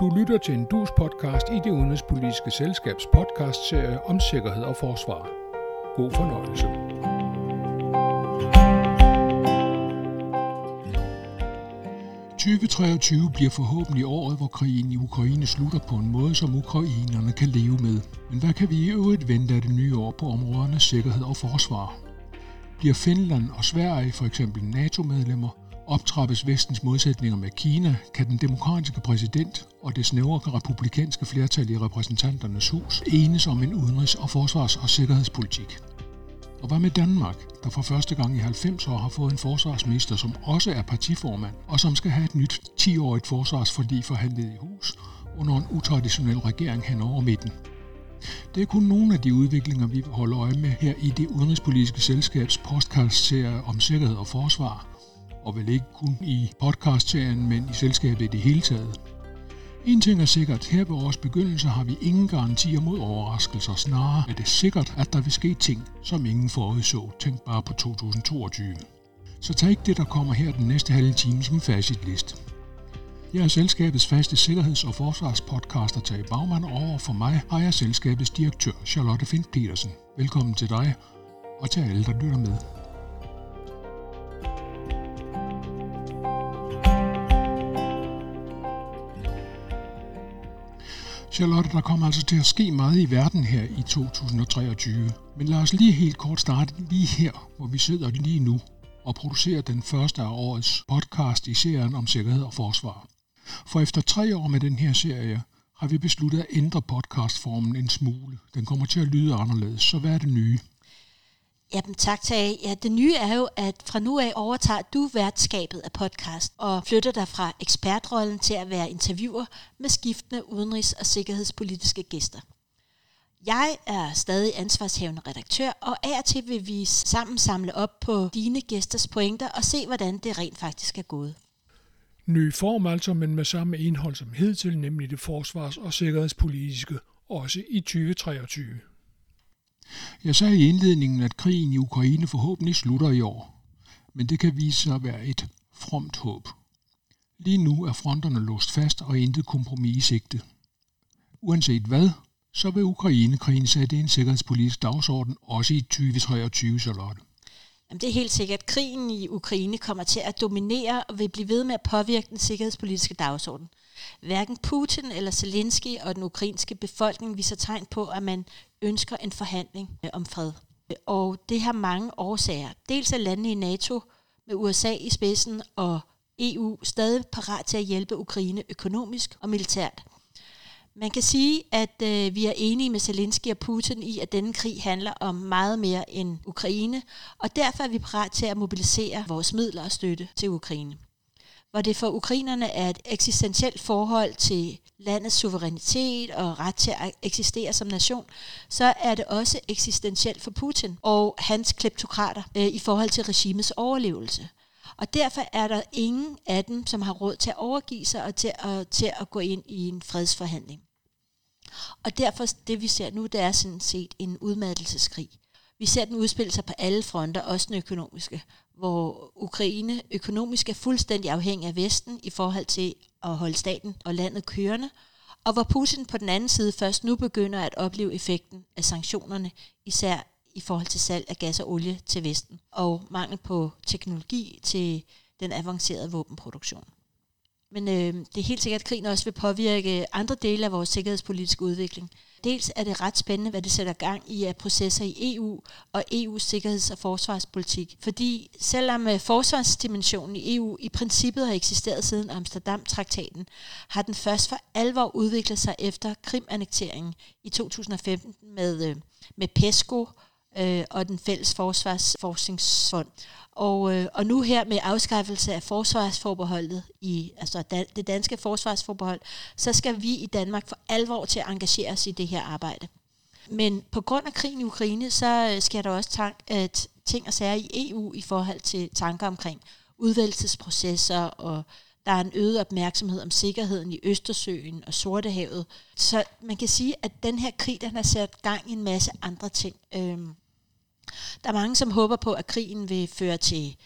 Du lytter til en dus podcast i det udenrigspolitiske selskabs podcastserie om sikkerhed og forsvar. God fornøjelse. ...2023 bliver forhåbentlig året, hvor krigen i Ukraine slutter på en måde, som ukrainerne kan leve med. Men hvad kan vi i øvrigt vente af det nye år på områderne sikkerhed og forsvar? Bliver Finland og Sverige for eksempel NATO-medlemmer, Optrappes vestens modsætninger med Kina, kan den demokratiske præsident og det snævre republikanske flertal i repræsentanternes hus enes om en udenrigs- og forsvars- og sikkerhedspolitik. Og hvad med Danmark, der for første gang i 90 år har fået en forsvarsminister, som også er partiformand, og som skal have et nyt 10-årigt forsvarsforlig forhandlet i hus under en utraditionel regering hen over midten? Det er kun nogle af de udviklinger, vi vil holde øje med her i det udenrigspolitiske selskabs podcast-serie om sikkerhed og forsvar – og vel ikke kun i podcastserien, men i selskabet i det hele taget. En ting er sikkert, her ved vores begyndelse har vi ingen garantier mod overraskelser, snarere er det sikkert, at der vil ske ting, som ingen forudså. Tænk bare på 2022. Så tag ikke det, der kommer her den næste halve time som facitlist. Jeg er selskabets faste sikkerheds- og forsvarspodcaster Tage Bagman, og over for mig har jeg selskabets direktør Charlotte Fint Petersen. Velkommen til dig, og til alle, der lytter med. Charlotte, der kommer altså til at ske meget i verden her i 2023. Men lad os lige helt kort starte lige her, hvor vi sidder lige nu og producerer den første af årets podcast i serien om sikkerhed og forsvar. For efter tre år med den her serie, har vi besluttet at ændre podcastformen en smule. Den kommer til at lyde anderledes, så hvad er det nye? Jamen tak til Ja, det nye er jo, at fra nu af overtager du værtskabet af podcast og flytter dig fra ekspertrollen til at være interviewer med skiftende udenrigs- og sikkerhedspolitiske gæster. Jeg er stadig ansvarshævende redaktør, og af og til vil vi sammen samle op på dine gæsters pointer og se, hvordan det rent faktisk er gået. Ny form altså, men med samme indhold som hidtil, nemlig det forsvars- og sikkerhedspolitiske, også i 2023. Jeg sagde i indledningen, at krigen i Ukraine forhåbentlig slutter i år, men det kan vise sig at være et fromt håb. Lige nu er fronterne låst fast og intet kompromis i sigte. Uanset hvad, så vil Ukraine-krigen sætte en sikkerhedspolitisk dagsorden også i 2023, Charlotte. Jamen, det er helt sikkert. Krigen i Ukraine kommer til at dominere og vil blive ved med at påvirke den sikkerhedspolitiske dagsorden. Hverken Putin eller Zelensky og den ukrainske befolkning viser tegn på, at man ønsker en forhandling øh, om fred. Og det har mange årsager. Dels er landene i NATO med USA i spidsen og EU stadig parat til at hjælpe Ukraine økonomisk og militært. Man kan sige, at øh, vi er enige med Zelensky og Putin i, at denne krig handler om meget mere end Ukraine, og derfor er vi parat til at mobilisere vores midler og støtte til Ukraine hvor det for ukrainerne er et eksistentielt forhold til landets suverænitet og ret til at eksistere som nation, så er det også eksistentielt for Putin og hans kleptokrater øh, i forhold til regimets overlevelse. Og derfor er der ingen af dem, som har råd til at overgive sig og til at, til at gå ind i en fredsforhandling. Og derfor, det vi ser nu, det er sådan set en udmattelseskrig. Vi ser den udspille sig på alle fronter, også den økonomiske hvor Ukraine økonomisk er fuldstændig afhængig af Vesten i forhold til at holde staten og landet kørende, og hvor Putin på den anden side først nu begynder at opleve effekten af sanktionerne, især i forhold til salg af gas og olie til Vesten, og mangel på teknologi til den avancerede våbenproduktion. Men øh, det er helt sikkert, at krigen også vil påvirke andre dele af vores sikkerhedspolitiske udvikling. Dels er det ret spændende, hvad det sætter gang i af processer i EU og EU's sikkerheds- og forsvarspolitik. Fordi selvom øh, forsvarsdimensionen i EU i princippet har eksisteret siden Amsterdam-traktaten, har den først for alvor udviklet sig efter Krim-annekteringen i 2015 med, øh, med PESCO øh, og den fælles forsvarsforskningsfond. Og, øh, og nu her med afskaffelse af forsvarsforbeholdet, i, altså dan, det danske forsvarsforbehold, så skal vi i Danmark for alvor til at engagere os i det her arbejde. Men på grund af krigen i Ukraine, så øh, sker der også tank, øh, at ting og sager i EU i forhold til tanker omkring udvalgelsesprocesser, og der er en øget opmærksomhed om sikkerheden i Østersøen og Sortehavet. Så man kan sige, at den her krig, den har sat gang i en masse andre ting. Øhm, der er mange, som håber på, at krigen vil føre til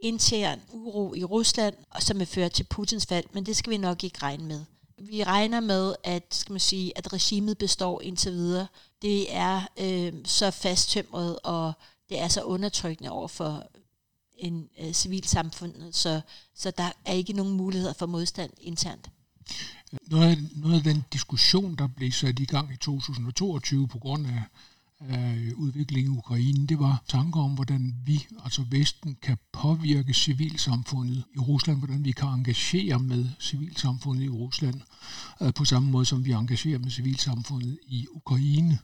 intern uro i Rusland, og som vil føre til Putins fald, men det skal vi nok ikke regne med. vi regner med, at, skal man sige, at regimet består indtil videre. Det er øh, så fasttømret, og det er så undertrykkende over for en øh, civilsamfundet, så, så der er ikke nogen muligheder for modstand internt. Noget af, noget af den diskussion, der blev sat i gang i 2022 på grund af af udviklingen i Ukraine, det var tanker om, hvordan vi, altså Vesten, kan påvirke civilsamfundet i Rusland, hvordan vi kan engagere med civilsamfundet i Rusland, øh, på samme måde som vi engagerer med civilsamfundet i Ukraine,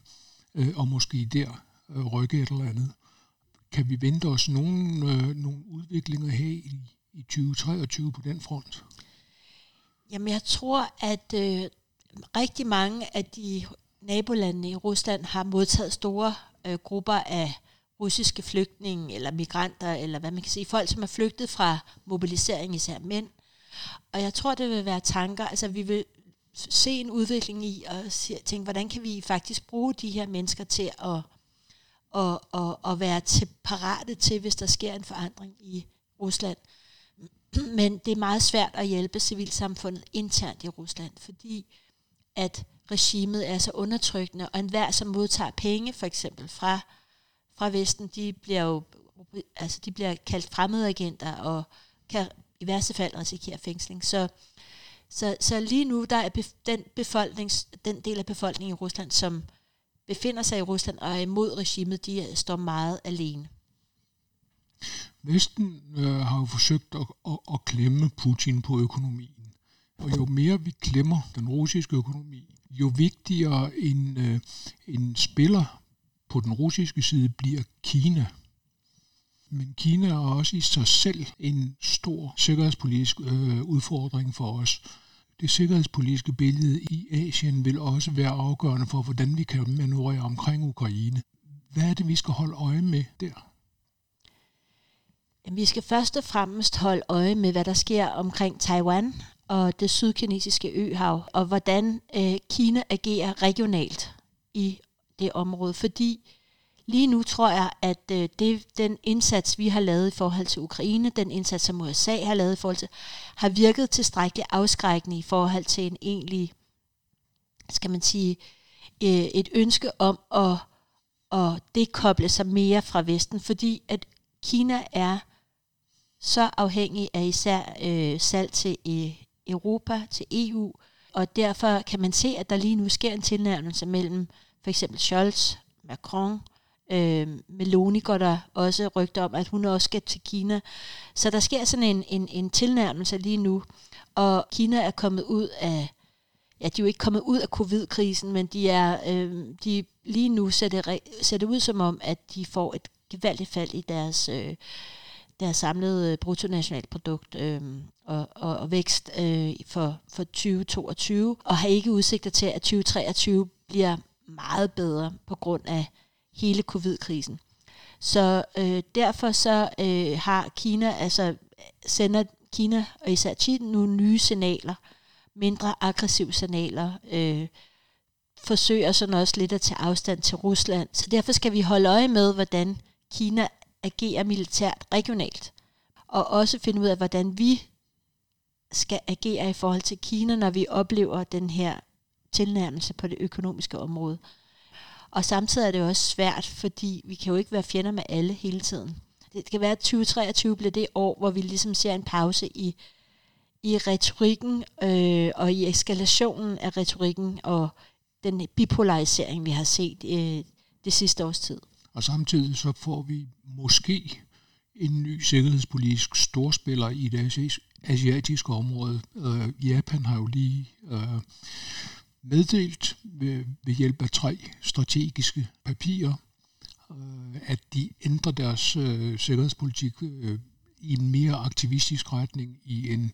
øh, og måske der øh, rykke et eller andet. Kan vi vente os nogle, nogle udviklinger her i, i 2023 på den front? Jamen jeg tror, at øh, rigtig mange af de nabolandene i Rusland har modtaget store øh, grupper af russiske flygtninge eller migranter, eller hvad man kan sige, folk, som er flygtet fra mobilisering, især mænd. Og jeg tror, det vil være tanker, altså vi vil se en udvikling i og tænke, hvordan kan vi faktisk bruge de her mennesker til at, at, at, at være til, parate til, hvis der sker en forandring i Rusland. Men det er meget svært at hjælpe civilsamfundet internt i Rusland, fordi at regimet er så undertrykkende, og enhver, som modtager penge, for eksempel fra, fra Vesten, de bliver jo altså de bliver kaldt fremmedagenter, og kan i værste fald risikere fængsling. Så, så, så lige nu, der er bef- den, befolknings, den del af befolkningen i Rusland, som befinder sig i Rusland og er imod regimet, de står meget alene. Vesten øh, har jo forsøgt at, at, at klemme Putin på økonomien. Og jo mere vi klemmer den russiske økonomi, jo vigtigere en, øh, en spiller på den russiske side bliver Kina. Men Kina er også i sig selv en stor sikkerhedspolitisk øh, udfordring for os. Det sikkerhedspolitiske billede i Asien vil også være afgørende for, hvordan vi kan manøvrere omkring Ukraine. Hvad er det, vi skal holde øje med der? Vi skal først og fremmest holde øje med, hvad der sker omkring Taiwan og det sydkinesiske øhav, og hvordan øh, Kina agerer regionalt i det område. Fordi lige nu tror jeg, at øh, det, den indsats, vi har lavet i forhold til Ukraine, den indsats, som USA har lavet i forhold til, har virket tilstrækkeligt afskrækkende i forhold til en egentlig, skal man sige, øh, et ønske om at, at dekoble sig mere fra Vesten, fordi at Kina er så afhængig af især øh, salg til øh, Europa, til EU, og derfor kan man se, at der lige nu sker en tilnærmelse mellem for eksempel Scholz, Macron, øh, Meloni går der også rygter om, at hun også skal til Kina. Så der sker sådan en, en, en tilnærmelse lige nu, og Kina er kommet ud af, ja, de er jo ikke kommet ud af covid-krisen, men de er, øh, de lige nu ser det, ser det ud som om, at de får et gevaldigt fald i deres øh, deres samlede bruttonationalprodukt øh, og, og, og vækst øh, for, for 2022, og har ikke udsigter til, at 2023 bliver meget bedre på grund af hele covid-krisen. Så øh, derfor så øh, har Kina, altså sender Kina og især Kina nogle nye signaler, mindre aggressive signaler, øh, forsøger sådan også lidt at tage afstand til Rusland. Så derfor skal vi holde øje med, hvordan Kina agerer militært regionalt, og også finde ud af, hvordan vi skal agere i forhold til Kina, når vi oplever den her tilnærmelse på det økonomiske område. Og samtidig er det også svært, fordi vi kan jo ikke være fjender med alle hele tiden. Det kan være, at 2023 bliver det år, hvor vi ligesom ser en pause i, i retorikken øh, og i eskalationen af retorikken og den bipolarisering, vi har set øh, det sidste års tid. Og samtidig så får vi måske en ny sikkerhedspolitisk storspiller i det asiatiske område. Øh, Japan har jo lige øh, meddelt ved, ved hjælp af tre strategiske papirer, øh, at de ændrer deres øh, sikkerhedspolitik øh, i en mere aktivistisk retning, i en,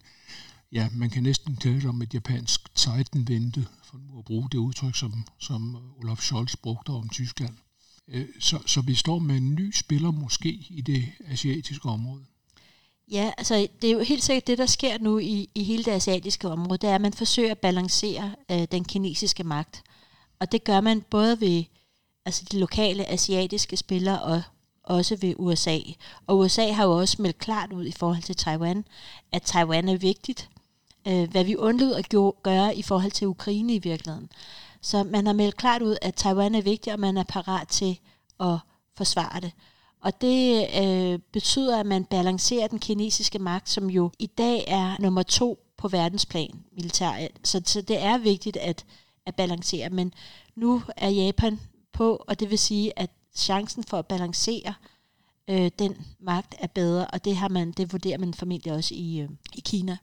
ja, man kan næsten tale om et japansk Zeitenwende, for nu at bruge det udtryk, som, som Olaf Scholz brugte om Tyskland. Øh, så, så vi står med en ny spiller måske i det asiatiske område. Ja, altså det er jo helt sikkert det, der sker nu i, i hele det asiatiske område, det er, at man forsøger at balancere øh, den kinesiske magt. Og det gør man både ved altså de lokale asiatiske spillere og også ved USA. Og USA har jo også meldt klart ud i forhold til Taiwan, at Taiwan er vigtigt. øh, hvad vi undlod at gøre i forhold til Ukraine i virkeligheden. Så man har meldt klart ud, at Taiwan er vigtigt, og man er parat til at forsvare det. Og det øh, betyder, at man balancerer den kinesiske magt, som jo i dag er nummer to på verdensplan militært. Så, så det er vigtigt at, at balancere. Men nu er Japan på, og det vil sige, at chancen for at balancere øh, den magt er bedre, og det har man, det vurderer man formentlig også i, øh, i Kina.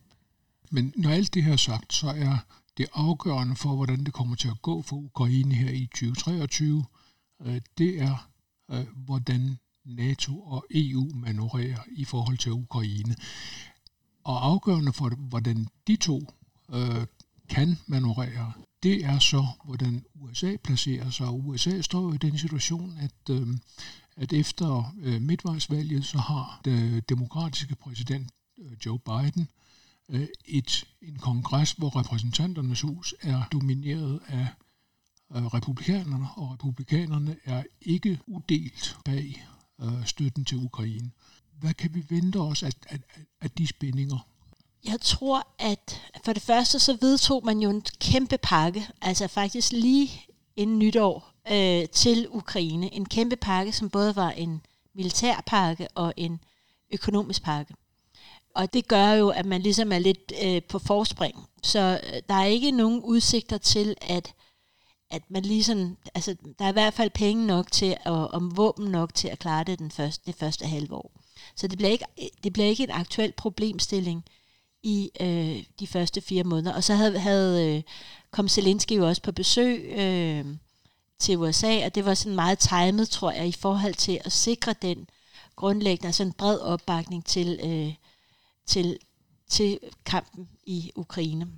Men når alt det her er sagt, så er det afgørende for, hvordan det kommer til at gå for Ukraine her i 2023, øh, det er, øh, hvordan NATO og EU manøvrerer i forhold til Ukraine. Og afgørende for, hvordan de to øh, kan manøvrere, det er så, hvordan USA placerer sig. Og USA står jo i den situation, at, øh, at efter øh, midtvejsvalget, så har den demokratiske præsident øh, Joe Biden øh, et, en kongres, hvor repræsentanternes hus er domineret af øh, republikanerne, og republikanerne er ikke udelt bag øh, støtten til Ukraine. Hvad kan vi vente os af, af, af de spændinger? Jeg tror, at for det første så vedtog man jo en kæmpe pakke, altså faktisk lige inden nytår øh, til Ukraine. En kæmpe pakke, som både var en militær pakke og en økonomisk pakke. Og det gør jo, at man ligesom er lidt øh, på forspring. Så øh, der er ikke nogen udsigter til, at at man lige sådan, altså der er i hvert fald penge nok til, og om våben nok til at klare det den første, det første halve år. Så det bliver ikke, det bliver ikke en aktuel problemstilling i øh, de første fire måneder. Og så havde, havde øh, kom Zelensky jo også på besøg øh, til USA, og det var sådan meget timet, tror jeg, i forhold til at sikre den grundlæggende, altså en bred opbakning til, øh, til, til kampen i Ukraine.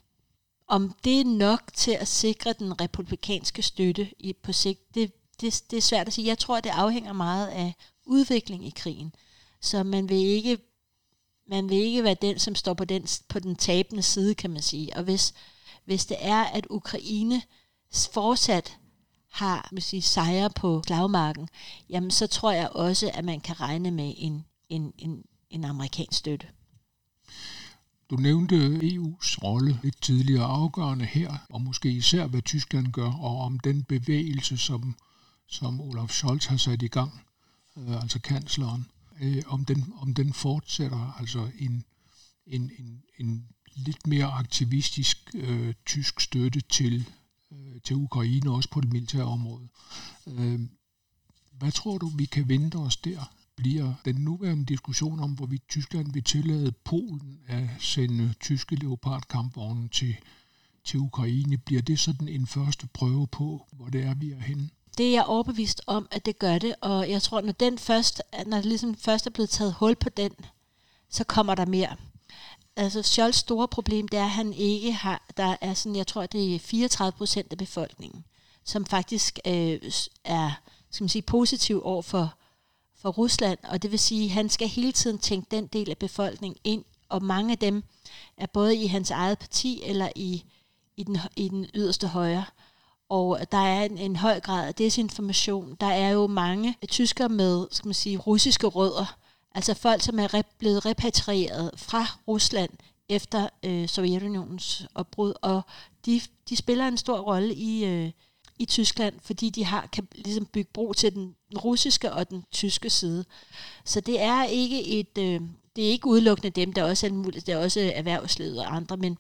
Om det er nok til at sikre den republikanske støtte i, på sigt, det, det, det er svært at sige. Jeg tror, det afhænger meget af udvikling i krigen. Så man vil ikke man vil ikke være den, som står på den, på den tabende side, kan man sige. Og hvis, hvis det er, at Ukraine fortsat har man sige, sejre på slagmarken, jamen så tror jeg også, at man kan regne med en, en, en, en amerikansk støtte. Du nævnte EU's rolle lidt tidligere afgørende her, og måske især hvad Tyskland gør, og om den bevægelse, som, som Olaf Scholz har sat i gang, øh, altså kansleren, øh, om, den, om den fortsætter, altså en, en, en, en lidt mere aktivistisk øh, tysk støtte til, øh, til Ukraine, også på det militære område. Øh, hvad tror du, vi kan vente os der? Bliver den nuværende diskussion om, hvorvidt Tyskland vil tillade Polen at sende tyske leopardkampvogne til, til Ukraine, bliver det sådan en første prøve på, hvor det er, vi er henne? Det er jeg overbevist om, at det gør det, og jeg tror, når den først, når det ligesom først er blevet taget hul på den, så kommer der mere. Altså Scholz store problem, det er, at han ikke har, der er sådan, jeg tror, det er 34 procent af befolkningen, som faktisk øh, er, skal man sige, positiv over for for Rusland, og det vil sige, at han skal hele tiden tænke den del af befolkningen ind, og mange af dem er både i hans eget parti eller i, i, den, i den yderste højre. Og der er en, en høj grad af desinformation. Der er jo mange tyskere med skal man sige, russiske rødder, altså folk, som er rep, blevet repatrieret fra Rusland efter øh, Sovjetunionens opbrud, og de, de spiller en stor rolle i, øh, i Tyskland, fordi de har kan ligesom bygge bro til den russiske og den tyske side. Så det er ikke et, øh, det er ikke udelukkende dem, der også er muligt, det er også erhvervslivet og andre, men,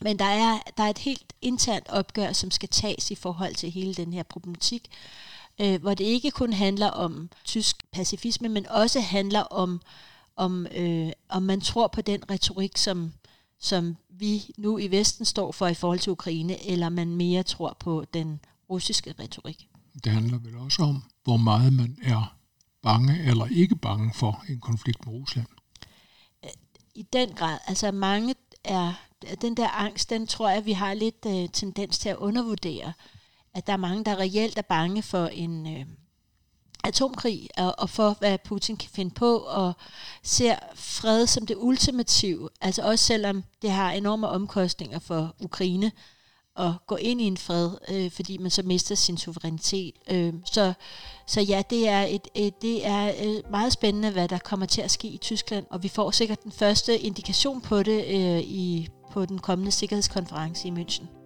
men der, er, der er et helt internt opgør, som skal tages i forhold til hele den her problematik, øh, hvor det ikke kun handler om tysk pacifisme, men også handler om, om, øh, om man tror på den retorik, som, som vi nu i Vesten står for i forhold til Ukraine, eller man mere tror på den russiske retorik. Det handler vel også om, hvor meget man er bange eller ikke bange for en konflikt med Rusland. I den grad. Altså mange er, den der angst, den tror jeg, vi har lidt uh, tendens til at undervurdere. At der er mange, der reelt er bange for en, uh, atomkrig og, og for, hvad Putin kan finde på, og ser fred som det ultimative, altså også selvom det har enorme omkostninger for Ukraine at gå ind i en fred, øh, fordi man så mister sin suverænitet. Øh, så, så ja, det er, et, et, det er øh, meget spændende, hvad der kommer til at ske i Tyskland, og vi får sikkert den første indikation på det øh, i, på den kommende sikkerhedskonference i München.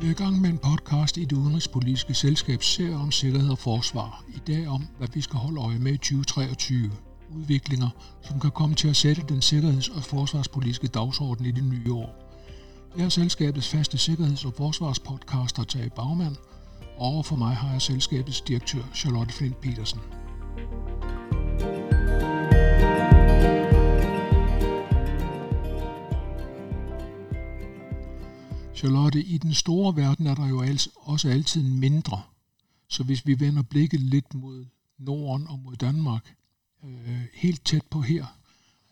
Vi er i gang med en podcast i det udenrigspolitiske selskabs serie om sikkerhed og forsvar. I dag om, hvad vi skal holde øje med i 2023. Udviklinger, som kan komme til at sætte den sikkerheds- og forsvarspolitiske dagsorden i det nye år. Jeg er selskabets faste sikkerheds- og forsvarspodcaster Tage Bagmand, og over for mig har jeg selskabets direktør Charlotte Flint Petersen. Charlotte, i den store verden er der jo også altid mindre. Så hvis vi vender blikket lidt mod Norden og mod Danmark, øh, helt tæt på her,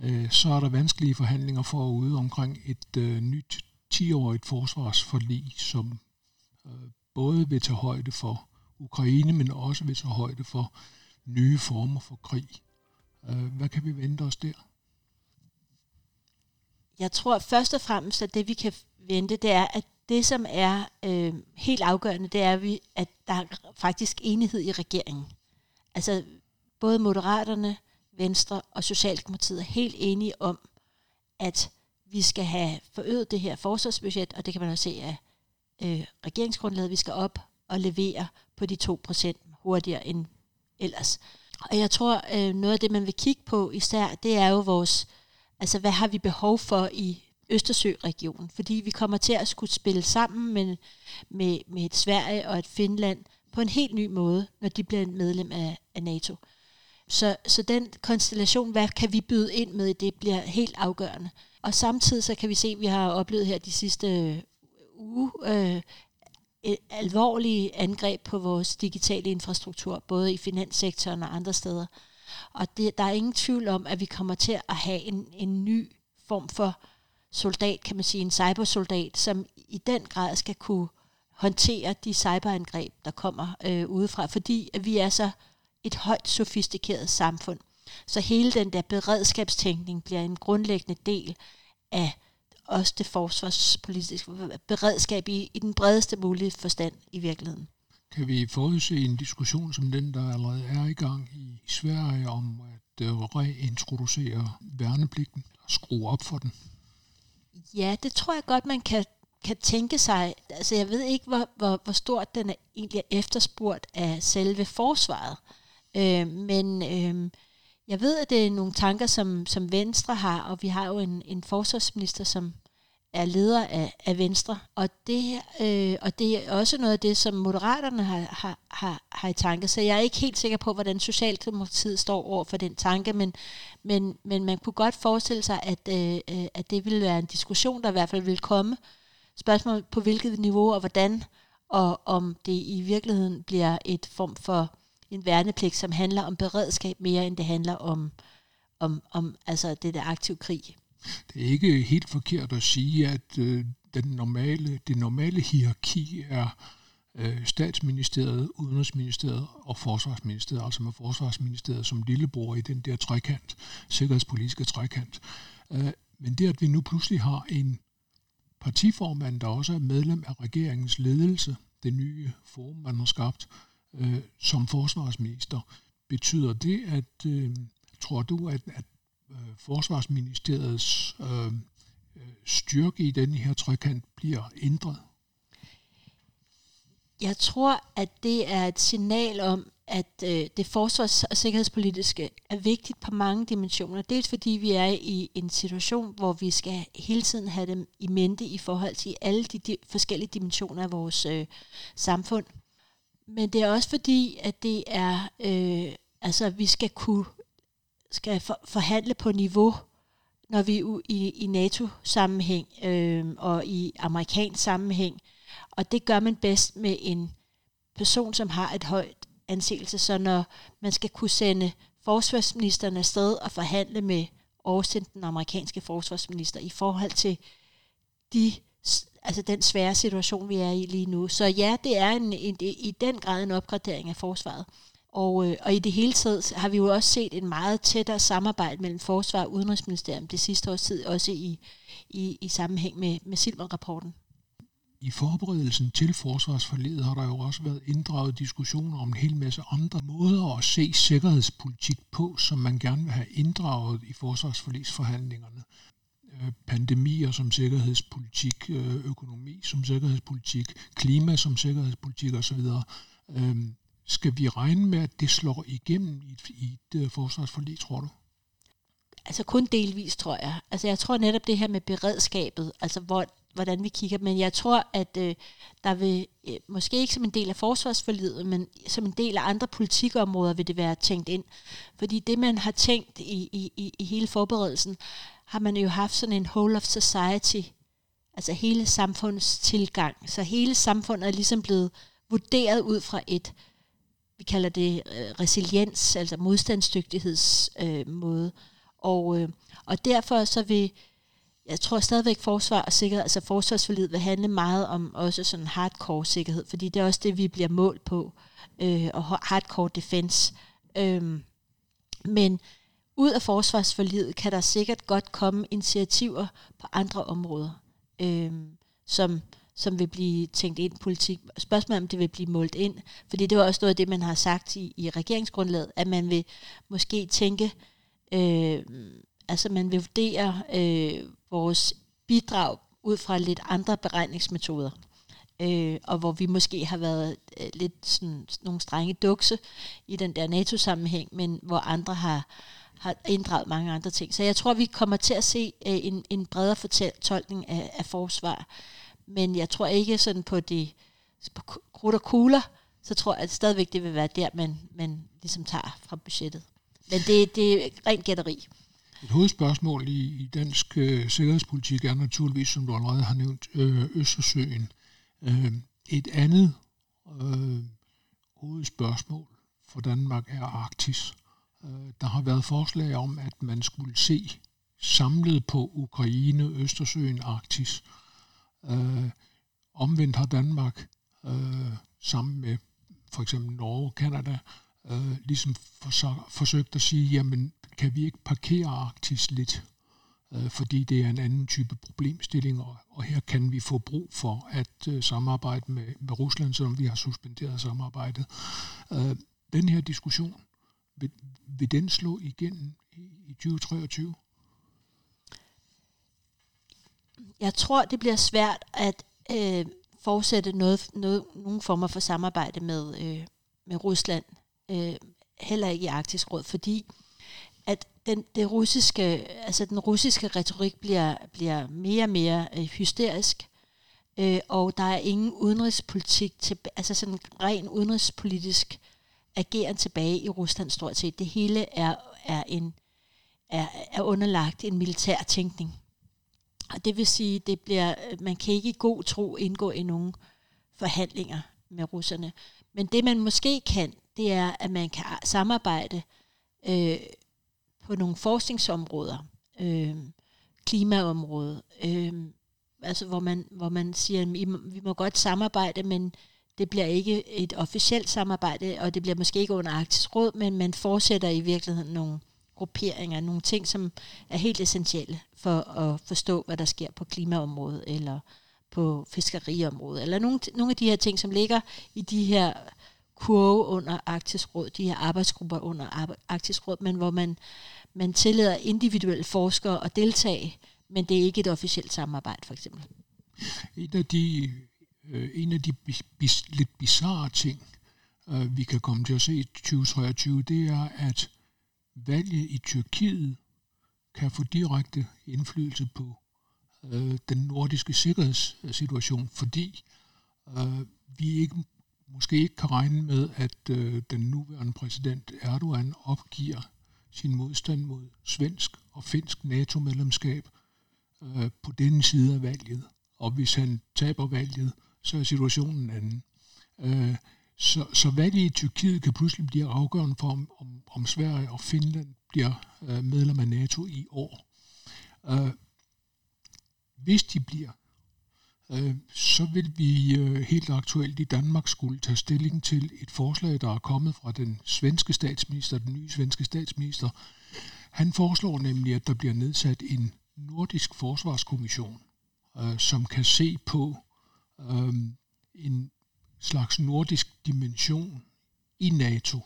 øh, så er der vanskelige forhandlinger forude omkring et øh, nyt 10-årigt forsvarsforlig, som øh, både vil tage højde for Ukraine, men også vil tage højde for nye former for krig. Øh, hvad kan vi vente os der? Jeg tror først og fremmest, at det vi kan vente, det er, at det som er øh, helt afgørende, det er, at der er faktisk enighed i regeringen. Altså både Moderaterne, Venstre og Socialdemokratiet er helt enige om, at vi skal have forøget det her forsvarsbudget, og det kan man også se af øh, regeringsgrundlaget, vi skal op og levere på de 2% hurtigere end ellers. Og jeg tror, øh, noget af det, man vil kigge på især, det er jo vores, altså hvad har vi behov for i Østersø-regionen? Fordi vi kommer til at skulle spille sammen med, med, med et Sverige og et Finland på en helt ny måde, når de bliver medlem af, af NATO. Så, så den konstellation, hvad kan vi byde ind med, det bliver helt afgørende. Og samtidig så kan vi se, at vi har oplevet her de sidste øh, uge øh, alvorlige angreb på vores digitale infrastruktur, både i finanssektoren og andre steder. Og det, der er ingen tvivl om, at vi kommer til at have en, en ny form for soldat, kan man sige, en cybersoldat, som i den grad skal kunne håndtere de cyberangreb, der kommer øh, udefra, fordi at vi er så et højt sofistikeret samfund. Så hele den der beredskabstænkning bliver en grundlæggende del af også det forsvarspolitiske beredskab i, i den bredeste mulige forstand i virkeligheden. Kan vi forudse en diskussion som den, der allerede er i gang i Sverige om at øh, reintroducere værnepligten, skrue op for den? Ja, det tror jeg godt, man kan, kan tænke sig. Altså, jeg ved ikke, hvor, hvor, hvor stort den er egentlig er efterspurgt af selve forsvaret. Øh, men øh, jeg ved, at det er nogle tanker, som, som Venstre har, og vi har jo en, en forsvarsminister, som er leder af, af Venstre, og det, øh, og det er også noget af det, som Moderaterne har, har, har, har i tanke. Så jeg er ikke helt sikker på, hvordan Socialdemokratiet står over for den tanke, men, men, men man kunne godt forestille sig, at, øh, øh, at det ville være en diskussion, der i hvert fald vil komme. Spørgsmål på hvilket niveau og hvordan, og om det i virkeligheden bliver et form for en værnepligt, som handler om beredskab mere, end det handler om, om, om altså det der aktiv krig. Det er ikke helt forkert at sige, at øh, den normale, det normale hierarki er øh, statsministeriet, udenrigsministeriet og forsvarsministeriet, altså med forsvarsministeriet som lillebror i den der trekant, sikkerhedspolitiske trekant. Øh, men det, at vi nu pludselig har en partiformand, der også er medlem af regeringens ledelse, det nye forum, man har skabt, øh, som forsvarsminister. Betyder det, at øh, tror du, at, at øh, forsvarsministeriets øh, øh styrke i den her trekant bliver ændret? Jeg tror, at det er et signal om, at øh, det forsvars- og sikkerhedspolitiske er vigtigt på mange dimensioner. Dels fordi vi er i en situation, hvor vi skal hele tiden have dem i mente i forhold til alle de, de forskellige dimensioner af vores øh, samfund. Men det er også fordi, at det er, øh, altså vi skal kunne skal for, forhandle på niveau, når vi er i, i NATO-sammenhæng øh, og i amerikansk sammenhæng. Og det gør man bedst med en person, som har et højt anseelse. Så når man skal kunne sende forsvarsministeren afsted og forhandle med Austin, den amerikanske forsvarsminister, i forhold til de altså den svære situation, vi er i lige nu. Så ja, det er en, en, i den grad en opgradering af forsvaret. Og, øh, og i det hele taget har vi jo også set en meget tættere samarbejde mellem Forsvar og Udenrigsministerium det sidste års tid, også i, i, i sammenhæng med, med Silmer-rapporten. I forberedelsen til forsvarsforledet har der jo også været inddraget diskussioner om en hel masse andre måder at se sikkerhedspolitik på, som man gerne vil have inddraget i forsvarsforledsforhandlingerne. Øh, pandemier som sikkerhedspolitik, øh, økonomi som sikkerhedspolitik, klima som sikkerhedspolitik osv. Øhm, skal vi regne med, at det slår igennem i et, i et øh, forsvarsforlig, tror du? Altså kun delvis, tror jeg. Altså jeg tror netop det her med beredskabet, altså hvor, hvordan vi kigger, men jeg tror, at øh, der vil, øh, måske ikke som en del af forsvarsforlidet, men som en del af andre politikområder vil det være tænkt ind. Fordi det, man har tænkt i, i, i hele forberedelsen, har man jo haft sådan en whole of society, altså hele samfundets tilgang. Så hele samfundet er ligesom blevet vurderet ud fra et, vi kalder det øh, resiliens, altså modstandsdygtigheds øh, måde. Og, øh, og derfor så vil, jeg tror stadigvæk forsvar og sikkerhed, altså forsvarsforlid vil handle meget om også sådan hardcore sikkerhed, fordi det er også det, vi bliver målt på, øh, og hardcore defense. Øhm, men ud af forsvarsforlidet kan der sikkert godt komme initiativer på andre områder, øh, som, som vil blive tænkt ind i politik. Spørgsmålet om det vil blive målt ind, fordi det var også noget af det, man har sagt i, i regeringsgrundlaget, at man vil måske tænke, øh, altså man vil vurdere øh, vores bidrag ud fra lidt andre beregningsmetoder. Øh, og hvor vi måske har været øh, lidt sådan, nogle strenge dukse i den der NATO-sammenhæng, men hvor andre har, har inddraget mange andre ting. Så jeg tror, vi kommer til at se øh, en, en bredere fortolkning af, af forsvar. Men jeg tror ikke sådan på det på krudt og kugler, så tror jeg at stadigvæk, det vil være der, man, man ligesom tager fra budgettet. Men det, det er rent gætteri. Et hovedspørgsmål i, i dansk øh, sikkerhedspolitik er naturligvis, som du allerede har nævnt, øh, Østersøen. Øh, et andet øh, hovedspørgsmål for Danmark er Arktis. Øh, der har været forslag om, at man skulle se samlet på Ukraine, Østersøen, Arktis. Øh, omvendt har Danmark øh, sammen med for eksempel Norge, Kanada, øh, ligesom forsøgt at sige, jamen kan vi ikke parkere Arktis lidt, øh, fordi det er en anden type problemstilling, og, og her kan vi få brug for at øh, samarbejde med, med Rusland, selvom vi har suspenderet samarbejdet. Øh, den her diskussion, vil, vil den slå igen i, i 2023? Jeg tror, det bliver svært at øh, fortsætte noget, noget, nogle former for samarbejde med, øh, med Rusland, øh, heller ikke i Arktisk Råd, fordi at den, det russiske, altså den russiske retorik bliver, bliver mere og mere øh, hysterisk, øh, og der er ingen udenrigspolitik, til, altså sådan ren udenrigspolitisk ageren tilbage i Rusland stort set. Det hele er, er, en, er, er underlagt en militær tænkning. Og det vil sige, det bliver, øh, man kan ikke i god tro indgå i nogen forhandlinger med russerne. Men det man måske kan, det er, at man kan samarbejde øh, på nogle forskningsområder, øh, klimaområdet, øh, altså hvor man, hvor man siger, at vi må godt samarbejde, men det bliver ikke et officielt samarbejde, og det bliver måske ikke under Arktisk Råd, men man fortsætter i virkeligheden nogle grupperinger, nogle ting, som er helt essentielle for at forstå, hvad der sker på klimaområdet, eller på fiskeriområdet, eller nogle, nogle af de her ting, som ligger i de her kurve under Arktisk Råd, de her arbejdsgrupper under Arktisk Råd, men hvor man, man tillader individuelle forskere at deltage, men det er ikke et officielt samarbejde, for eksempel. En af de, øh, en af de bis, lidt bizarre ting, øh, vi kan komme til at se i 2023, det er, at valget i Tyrkiet kan få direkte indflydelse på øh, den nordiske sikkerhedssituation, fordi øh, vi ikke måske ikke kan regne med, at øh, den nuværende præsident Erdogan opgiver sin modstand mod svensk og finsk NATO-medlemskab øh, på denne side af valget. Og hvis han taber valget, så er situationen anden. Øh, så, så valget i Tyrkiet kan pludselig blive afgørende for, om, om, om Sverige og Finland bliver øh, medlem af NATO i år. Øh, hvis de bliver, Øh, så vil vi øh, helt aktuelt i Danmark skulle tage stilling til et forslag, der er kommet fra den svenske statsminister, den nye svenske statsminister. Han foreslår nemlig, at der bliver nedsat en nordisk forsvarskommission, øh, som kan se på en slags nordisk dimension i NATO.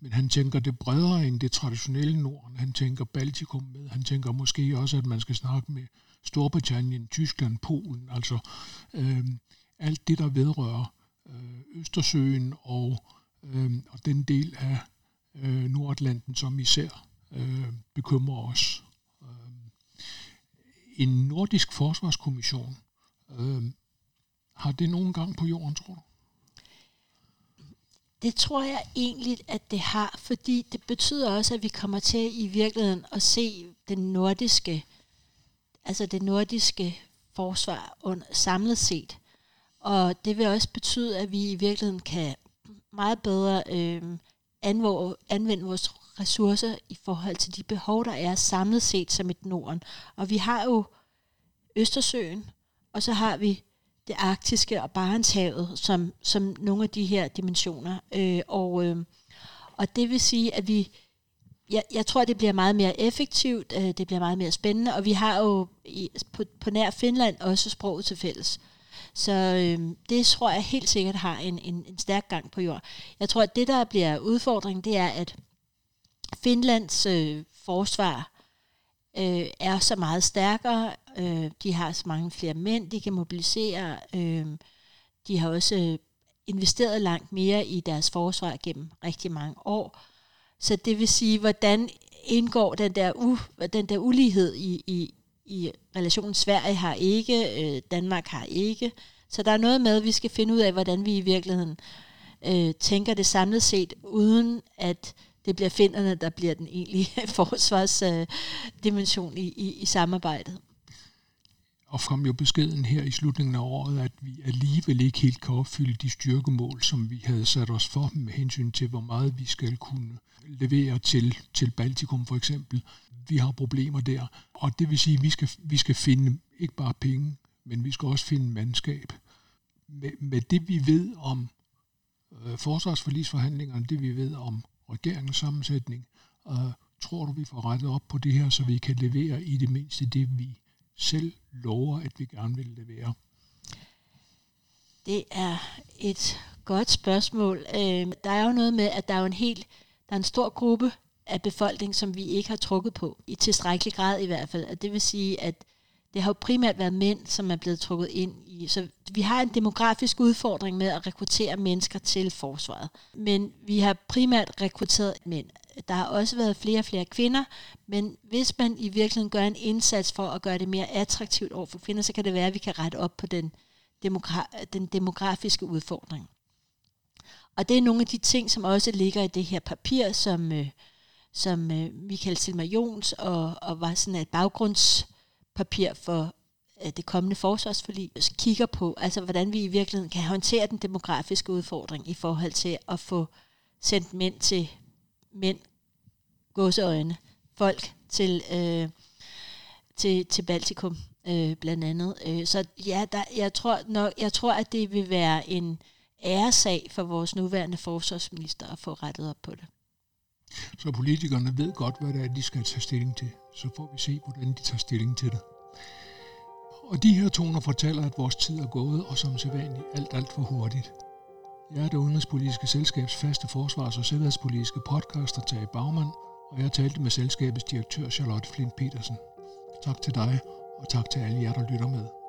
Men han tænker det bredere end det traditionelle Norden. Han tænker Baltikum med. Han tænker måske også, at man skal snakke med Storbritannien, Tyskland, Polen. Altså øh, alt det, der vedrører øh, Østersøen og, øh, og den del af øh, Nordatlanten, som især øh, bekymrer os. Øh, en nordisk forsvarskommission, øh, har det nogen gang på jorden, tror du? Det tror jeg egentlig, at det har, fordi det betyder også, at vi kommer til i virkeligheden at se den nordiske, altså det nordiske forsvar under, samlet set. Og det vil også betyde, at vi i virkeligheden kan meget bedre øh, anvende, anvende vores ressourcer i forhold til de behov, der er samlet set som et Norden. Og vi har jo Østersøen, og så har vi det arktiske og Barentshavet som, som nogle af de her dimensioner. Øh, og, øh, og det vil sige, at vi, jeg, jeg tror, det bliver meget mere effektivt, øh, det bliver meget mere spændende, og vi har jo i, på, på nær Finland også sproget til fælles. Så øh, det tror jeg helt sikkert har en, en, en stærk gang på jord. Jeg tror, at det, der bliver udfordringen, det er, at Finlands øh, forsvar øh, er så meget stærkere. Øh, de har så mange flere mænd, de kan mobilisere. Øh, de har også øh, investeret langt mere i deres forsvar gennem rigtig mange år. Så det vil sige, hvordan indgår den der, u, den der ulighed i, i, i relationen Sverige har ikke, øh, Danmark har ikke. Så der er noget med, at vi skal finde ud af, hvordan vi i virkeligheden øh, tænker det samlet set, uden at det bliver finderne, der bliver den egentlige forsvarsdimension øh, i, i, i samarbejdet. Og kom jo beskeden her i slutningen af året, at vi alligevel ikke helt kan opfylde de styrkemål, som vi havde sat os for med hensyn til, hvor meget vi skal kunne levere til, til Baltikum for eksempel. Vi har problemer der, og det vil sige, at vi skal, vi skal finde ikke bare penge, men vi skal også finde mandskab. Med, med det vi ved om øh, forsvarsforlisforhandlingerne, det vi ved om regeringens sammensætning. Og tror du, vi får rettet op på det her, så vi kan levere i det mindste det, vi selv lover, at vi gerne vil levere? Det er et godt spørgsmål. Øh, der er jo noget med, at der er jo en helt, der er en stor gruppe af befolkningen, som vi ikke har trukket på, i tilstrækkelig grad i hvert fald. det vil sige, at det har jo primært været mænd, som er blevet trukket ind i. Så vi har en demografisk udfordring med at rekruttere mennesker til forsvaret. Men vi har primært rekrutteret mænd. Der har også været flere og flere kvinder, men hvis man i virkeligheden gør en indsats for at gøre det mere attraktivt over for kvinder, så kan det være, at vi kan rette op på den, demogra- den demografiske udfordring. Og det er nogle af de ting, som også ligger i det her papir, som, øh, som øh, Michael Silmer Jons og, og var sådan et baggrundspapir for øh, det kommende forsvarsforlig kigger på, altså hvordan vi i virkeligheden kan håndtere den demografiske udfordring i forhold til at få sendt mænd til mænd, godseøjne, folk til, øh, til, til Baltikum øh, blandt andet. Øh, så ja, der, jeg, tror nok, jeg tror, at det vil være en æresag for vores nuværende forsvarsminister at få rettet op på det. Så politikerne ved godt, hvad det er, de skal tage stilling til. Så får vi se, hvordan de tager stilling til det. Og de her toner fortæller, at vores tid er gået, og som sædvanligt alt, alt for hurtigt. Jeg er det udenrigspolitiske selskabs faste forsvars- og sikkerhedspolitiske podcaster, Tage Bagman, og jeg talte med selskabets direktør Charlotte Flint Petersen. Tak til dig, og tak til alle jer, der lytter med.